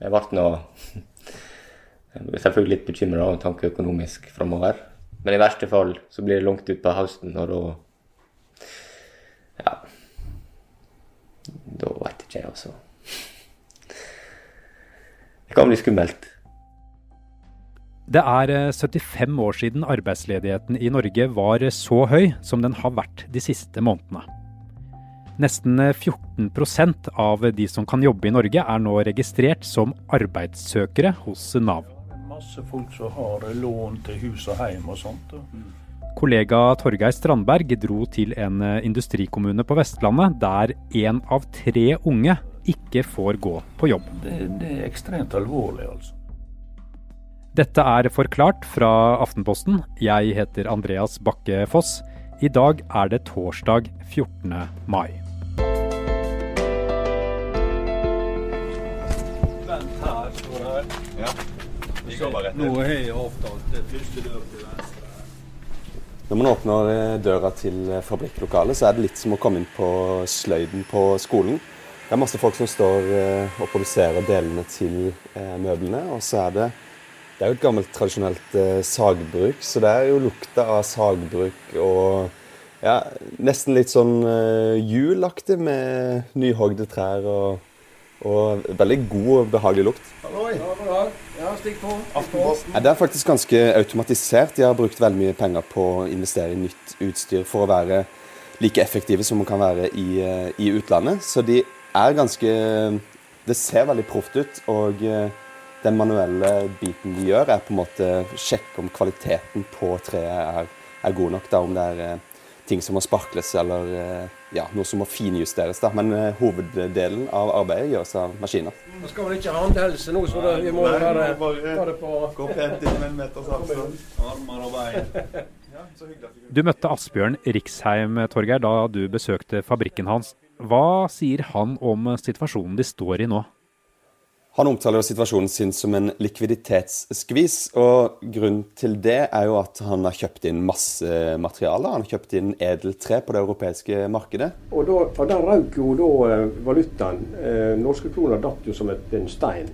jeg ble nå selvfølgelig litt bekymra og tanke økonomisk framover. Men i verste fall så blir det langt utpå høsten, og da Ja. Da veit ikke jeg, altså. Det kan bli skummelt. Det er 75 eh, år siden arbeidsledigheten i Norge var så høy som den har vært de siste månedene. Nesten 14 eh, av de som kan jobbe i Norge er nå registrert som arbeidssøkere hos Nav. Masse folk som har lån til hus og hjem og sånt. Kollega Torgeir Strandberg dro til en eh, industrikommune på Vestlandet der én av tre unge ikke får gå på jobb. Det, det er ekstremt alvorlig, altså. Dette er Forklart fra Aftenposten. Jeg heter Andreas Bakke Foss. I dag er det torsdag 14. mai. Vent her, står her. Ja. Vi går bare rett Nå har jeg avtalt første dør til venstre. Når man åpner eh, døra til eh, fabrikklokalet, så er det litt som å komme inn på sløyden på skolen. Det er masse folk som står eh, og produserer delene til møblene, og så er det det er jo et gammelt, tradisjonelt sagbruk, så det er jo lukta av sagbruk og ja, nesten litt sånn julaktig med nyhogde trær og, og, veldig god og behagelig lukt. Halloi. Ja, stikk på. Aftenposten. Ja, det er faktisk ganske automatisert. De har brukt veldig mye penger på å investere i nytt utstyr for å være like effektive som man kan være i, eh, i utlandet. Så de er ganske Det ser veldig proft ut. og eh, den manuelle biten de gjør, er på en måte sjekke om kvaliteten på treet er, er god nok. Da, om det er eh, ting som må sparkles eller eh, ja, noe som må finjusteres. Da. Men eh, hoveddelen av arbeidet gjøres av maskiner. Nå skal vel ikke ha håndhelse nå, så det, vi må Nei, ta bare på Gå pent inn med en meters avstand. Armer og bein. Du møtte Asbjørn Riksheim, Torgeir, da du besøkte fabrikken hans. Hva sier han om situasjonen de står i nå? Han omtaler situasjonen sin som en likviditetsskvis. og Grunnen til det er jo at han har kjøpt inn masse materiale. Han har kjøpt inn edeltre på det europeiske markedet. Og, da, for Der røk jo da eh, valutaen. Eh, norske kroner datt jo som et, en stein.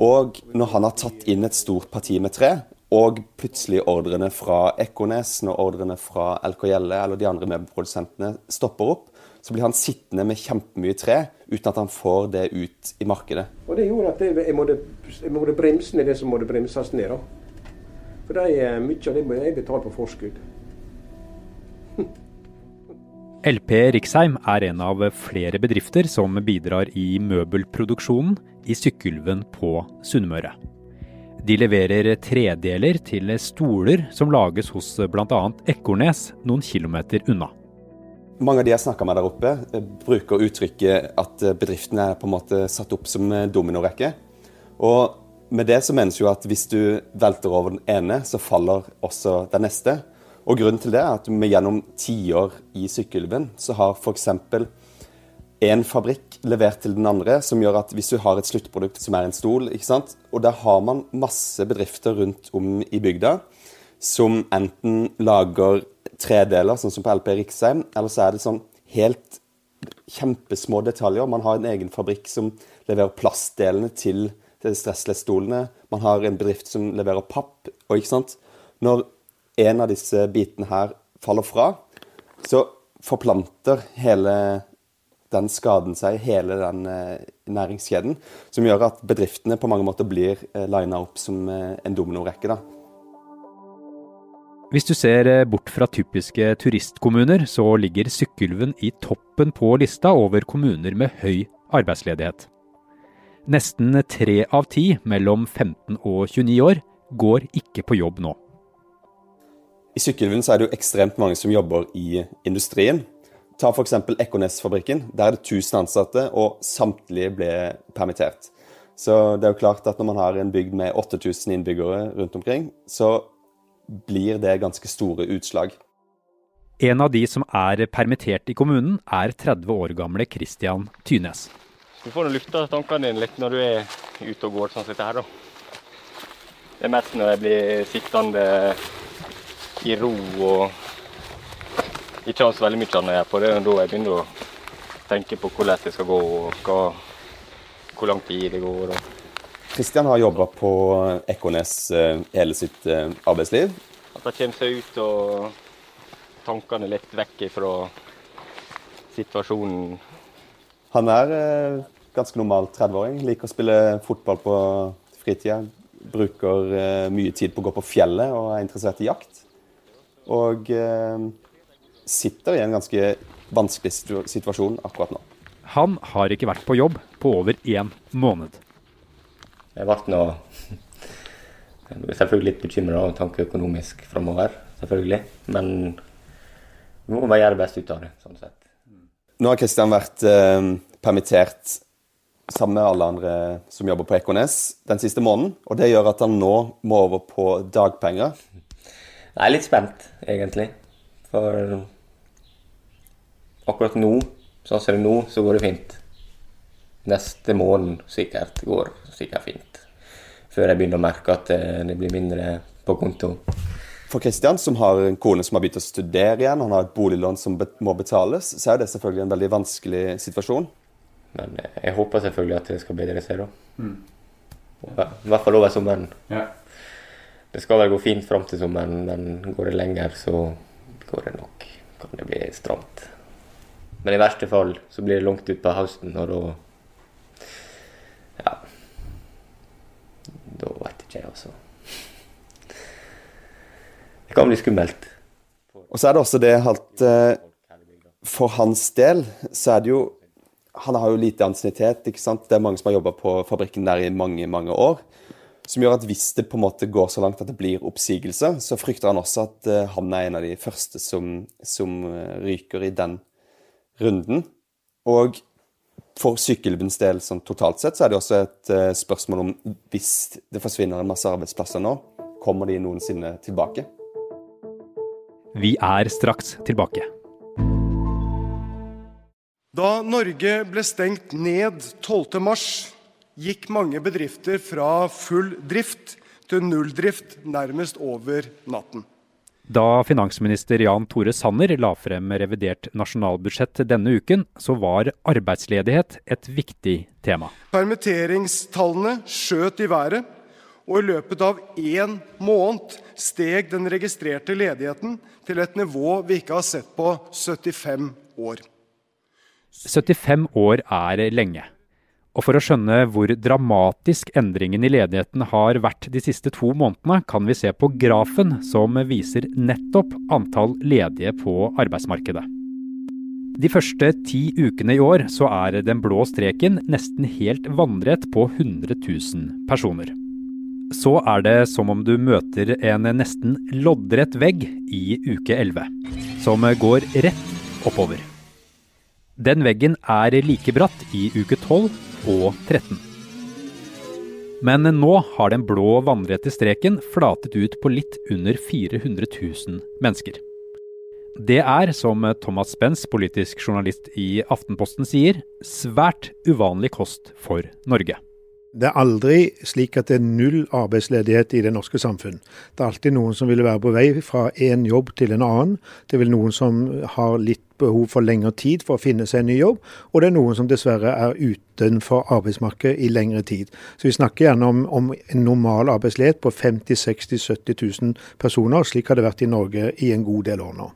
Og når han har tatt inn et stort parti med tre, og plutselig ordrene fra Ekornes, når ordrene fra LK Gjelle eller de andre møbelprodusentene stopper opp, så blir han sittende med kjempemye tre uten at han får det ut i markedet. Og Det gjorde at jeg måtte, jeg måtte bremse ned det som måtte bremses ned. da. For det er mye av det må jeg betale på forskudd. LP Riksheim er en av flere bedrifter som bidrar i møbelproduksjonen i Sykkylven på Sunnmøre. De leverer tredeler til stoler som lages hos bl.a. Ekornes noen kilometer unna. Mange av de jeg snakka med der oppe, eh, bruker uttrykket at bedriftene bedriften er på en måte satt opp som eh, dominorekke. Og med det så menes jo at hvis du velter over den ene, så faller også den neste. Og grunnen til det er at vi gjennom tiår i Sykkylven så har f.eks. en fabrikk levert til den andre, som gjør at hvis du har et sluttprodukt som er en stol, ikke sant? og der har man masse bedrifter rundt om i bygda som enten lager tredeler, sånn som på LP Riksheim, eller så er det sånn helt kjempesmå detaljer. Man har en egen fabrikk som leverer plastdelene til stressless-stolene. Man har en bedrift som leverer papp. Og ikke sant? Når en av disse bitene her faller fra, så forplanter hele den skaden seg, hele den eh, næringskjeden, som gjør at bedriftene på mange måter blir eh, lina opp som eh, en dominorekke. da. Hvis du ser eh, bort fra typiske turistkommuner, så ligger Sykkylven i toppen på lista over kommuner med høy arbeidsledighet. Nesten tre av ti mellom 15 og 29 år går ikke på jobb nå. I Sykkylven er det jo ekstremt mange som jobber i industrien. Ta f.eks. Ekornes-fabrikken. Der er det 1000 ansatte, og samtlige ble permittert. Så det er jo klart at når man har en bygd med 8000 innbyggere rundt omkring, så blir det ganske store utslag. En av de som er permittert i kommunen, er 30 år gamle Christian Tynes. Du får lufta tankene dine litt når du er ute og går sånn som dette her, da. Det er mest når jeg blir sittende i ro og ikke har så veldig mye annet å gjøre på. Det er da jeg begynner å tenke på hvordan det skal gå og hva, hvor lang tid det går. Og Kristian har jobba på Ekornes hele sitt arbeidsliv. At det kommer seg ut og tankene litt vekk fra situasjonen. Han er eh, ganske normal 30-åring. Liker å spille fotball på fritida. Bruker eh, mye tid på å gå på fjellet og er interessert i jakt. Og eh, sitter i en ganske vanskelig situasjon akkurat nå. Han har ikke vært på jobb på over én måned. Jeg ble nå selvfølgelig litt bekymra og tanke økonomisk framover, selvfølgelig. Men vi må bare gjøre det beste ut av det. sånn sett. Nå har Kristian vært eh, permittert sammen med alle andre som jobber på Ekornes den siste måneden. Og det gjør at han nå må over på dagpenger. Jeg er litt spent, egentlig. For akkurat nå, sånn som det er nå, så går det fint. Neste måned sikkert går sikkert fint. Før jeg begynner å merke at eh, det blir mindre på konto for Kristian, som har en kone som har begynt å studere igjen, han har et boliglån som må betales, så er det selvfølgelig en veldig vanskelig situasjon. Men eh, jeg håper selvfølgelig at det skal bedre seg, da. Mm. I hvert fall over sommeren. Ja. Det skal vel gå fint fram til sommeren, men går det lenger, så går det nok. Kan det bli stramt. Men i verste fall så blir det langt utpå høsten, og da Ja. Da veit ikke jeg, altså. Det kan bli skummelt. Og så er det også det at eh, for hans del så er det jo Han har jo lite ansiennitet, ikke sant. Det er mange som har jobba på fabrikken der i mange, mange år. Som gjør at hvis det på en måte går så langt at det blir oppsigelse, så frykter han også at uh, han er en av de første som, som uh, ryker i den runden. Og for sykkylvens del sånn totalt sett, så er det også et uh, spørsmål om hvis det forsvinner en masse arbeidsplasser nå, kommer de noensinne tilbake? Vi er straks tilbake. Da Norge ble stengt ned 12.3, gikk mange bedrifter fra full drift til nulldrift nærmest over natten. Da finansminister Jan Tore Sanner la frem revidert nasjonalbudsjett denne uken, så var arbeidsledighet et viktig tema. Permitteringstallene skjøt i været, og i løpet av én måned steg den registrerte ledigheten til et nivå vi ikke har sett på 75 år. 75 år er lenge. Og for å skjønne hvor dramatisk endringen i ledigheten har vært de siste to månedene, kan vi se på grafen som viser nettopp antall ledige på arbeidsmarkedet. De første ti ukene i år så er den blå streken nesten helt vannrett på 100 000 personer så er det som om du møter en nesten loddrett vegg i uke 11, som går rett oppover. Den veggen er like bratt i uke 12 og 13. Men nå har den blå vannrette streken flatet ut på litt under 400 000 mennesker. Det er, som Thomas Spence, politisk journalist i Aftenposten sier, svært uvanlig kost for Norge. Det er aldri slik at det er null arbeidsledighet i det norske samfunn. Det er alltid noen som vil være på vei fra en jobb til en annen. Det er vel noen som har litt behov for lengre tid for å finne seg en ny jobb, og det er noen som dessverre er utenfor arbeidsmarkedet i lengre tid. Så vi snakker gjerne om, om en normal arbeidsledighet på 50 60 70 000 personer. Slik har det vært i Norge i en god del år nå.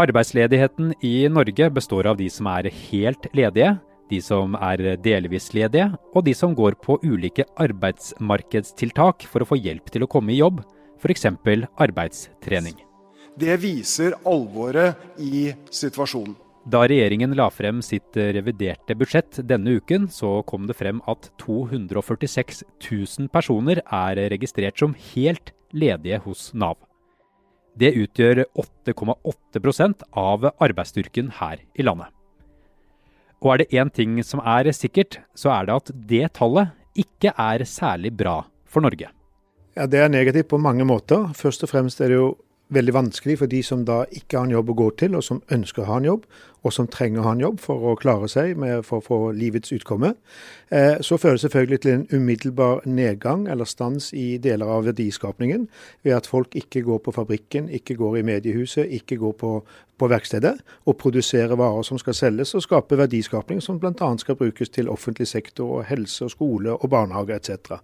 Arbeidsledigheten i Norge består av de som er helt ledige, de som er delvis ledige, og de som går på ulike arbeidsmarkedstiltak for å få hjelp til å komme i jobb, f.eks. arbeidstrening. Det viser alvoret i situasjonen. Da regjeringen la frem sitt reviderte budsjett denne uken, så kom det frem at 246 000 personer er registrert som helt ledige hos Nav. Det utgjør 8,8% av arbeidsstyrken her i landet. Og er det én ting som er sikkert, så er det at det tallet ikke er særlig bra for Norge. Ja, Det er negativt på mange måter. Først og fremst er det jo veldig vanskelig for de som da ikke har en jobb å gå til, og som ønsker å ha en jobb, og som trenger å ha en jobb for å klare seg med, for å få livets utkomme. Eh, så fører det selvfølgelig til en umiddelbar nedgang eller stans i deler av verdiskapningen ved at folk ikke går på fabrikken, ikke går i mediehuset, ikke går på på verkstedet og produserer varer som skal selges, og skape verdiskapning som bl.a. skal brukes til offentlig sektor, og helse, og skole og barnehage etc.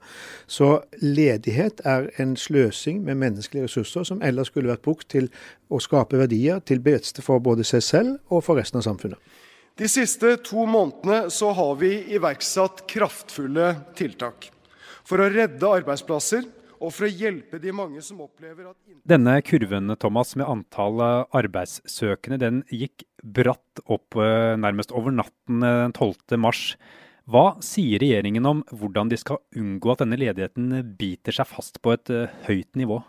Så ledighet er en sløsing med menneskelige ressurser som ellers skulle vært brukt til å skape verdier til beste for både seg selv og for resten av samfunnet. De siste to månedene så har vi iverksatt kraftfulle tiltak for å redde arbeidsplasser og for å hjelpe de mange som opplever at Denne kurven Thomas, med antall arbeidssøkende den gikk bratt opp eh, nærmest over natten eh, den 12. mars. Hva sier regjeringen om hvordan de skal unngå at denne ledigheten biter seg fast på et eh, høyt nivå?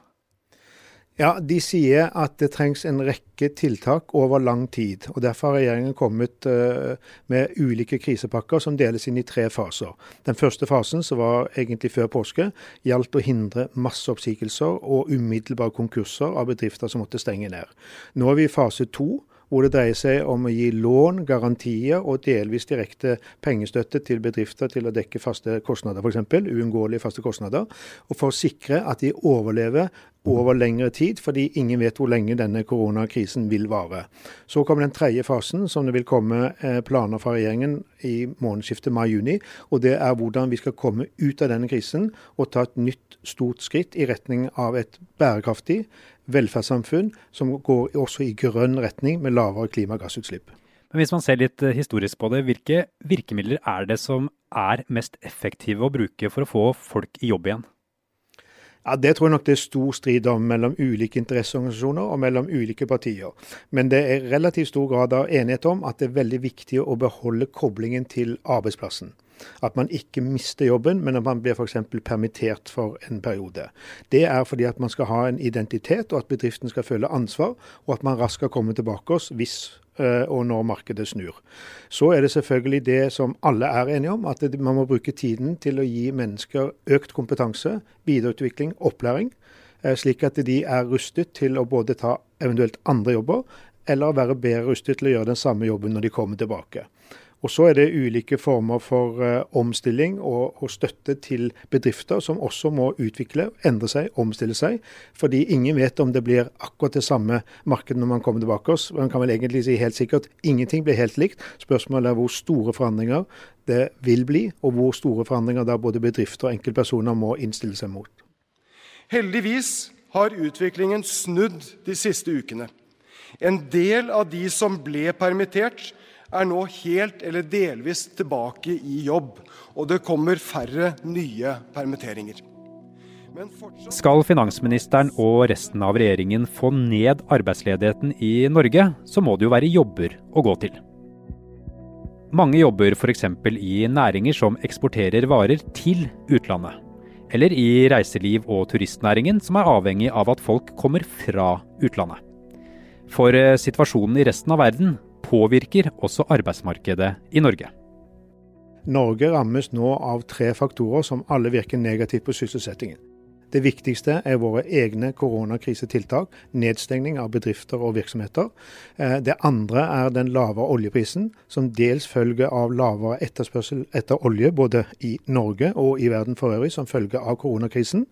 Ja, De sier at det trengs en rekke tiltak over lang tid. og Derfor har regjeringen kommet uh, med ulike krisepakker som deles inn i tre faser. Den første fasen, som var egentlig før påske, gjaldt å hindre masseoppsigelser og umiddelbare konkurser av bedrifter som måtte stenge ned. Nå er vi i fase to hvor det dreier seg om å gi lån, garantier og delvis direkte pengestøtte til bedrifter til å dekke faste kostnader, f.eks. uunngåelige faste kostnader. Og for å sikre at de overlever over lengre tid, fordi ingen vet hvor lenge denne koronakrisen vil vare. Så kommer den tredje fasen, som det vil komme eh, planer fra regjeringen i månedsskiftet mai-juni. Og det er hvordan vi skal komme ut av denne krisen og ta et nytt stort skritt i retning av et bærekraftig, velferdssamfunn som går også i grønn retning med lavere klimagassutslipp. Men hvis man ser litt eh, historisk på det, hvilke virkemidler er det som er mest effektive å bruke for å få folk i jobb igjen? Ja, Det tror jeg nok det er stor strid om mellom ulike interesseorganisasjoner og mellom ulike partier. Men det er relativt stor grad av enighet om at det er veldig viktig å beholde koblingen til arbeidsplassen. At man ikke mister jobben, men at man blir f.eks. permittert for en periode. Det er fordi at man skal ha en identitet, og at bedriften skal føle ansvar, og at man raskt skal komme tilbake oss hvis og når markedet snur. Så er det selvfølgelig det som alle er enige om, at man må bruke tiden til å gi mennesker økt kompetanse, videreutvikling, opplæring, eh, slik at de er rustet til å både ta eventuelt andre jobber, eller være bedre rustet til å gjøre den samme jobben når de kommer tilbake. Og Så er det ulike former for uh, omstilling og, og, støtte til bedrifter som også må utvikle, endre seg, omstille seg. Fordi ingen vet om det blir akkurat det samme markedet når man kommer tilbake. oss. Man kan vel egentlig si helt sikkert ingenting blir helt likt. Spørsmålet er hvor store forandringer det vil bli, og hvor store forandringer da både bedrifter og enkeltpersoner må innstille seg mot. Heldigvis har utviklingen snudd de siste ukene. En del av de som ble permittert, er nå helt eller delvis tilbake i jobb, og det kommer færre nye permitteringer. Fortsatt... Skal finansministeren og resten av regjeringen få ned arbeidsledigheten i Norge, så må det jo være jobber å gå til. Mange jobber f.eks. i næringer som eksporterer varer til utlandet. Eller i reiseliv- og turistnæringen, som er avhengig av at folk kommer fra utlandet. For eh, situasjonen i resten av verden påvirker også arbeidsmarkedet i Norge. Norge rammes nå av tre faktorer som alle virker negativt på sysselsettingen. Det viktigste er våre egne koronakrisetiltak, nedstengning av bedrifter og virksomheter. Eh, det andre er den lavere oljeprisen, som dels følger av lavere etterspørsel etter olje, både i Norge og i verden for øvrig, som følge av koronakrisen.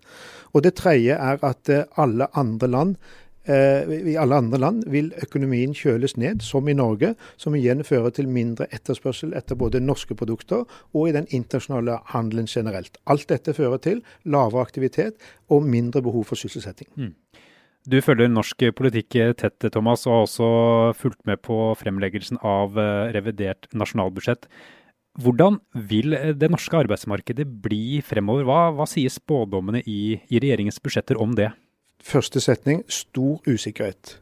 Og det tredje er at eh, alle andre land I alle andre land vil økonomien kjøles ned, som i Norge, som igjen fører til mindre etterspørsel etter både norske produkter og i den internasjonale handelen generelt. Alt dette fører til lavere aktivitet og mindre behov for sysselsetting. Mm. Du følger norsk politikk tett, Thomas, og har også fulgt med på fremleggelsen av eh, revidert nasjonalbudsjett. Hvordan vil det norske arbeidsmarkedet bli fremover? Hva, hva sier spådommene i, i regjeringens budsjetter om det? Første setning stor usikkerhet.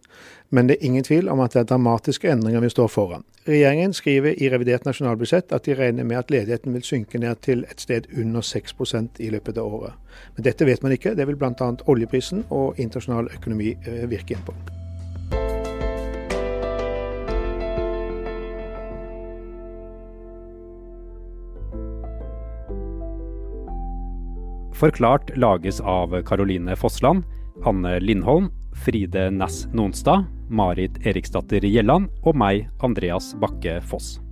Men det er ingen tvil om at det er dramatiske endringer vi står foran. Regjeringen skriver i revidert nasjonalbudsjett at de regner med at ledigheten vil synke ned til et sted under 6% i løpet av året. Men dette vet man ikke. Det vil bl.a. oljeprisen og internasjonal økonomi eh, virke inn på. Forklart lages av Caroline Fossland. Anne Lindholm, Fride Næss Nonstad, Marit Eriksdatter Gjelland og meg, Andreas Bakke Foss.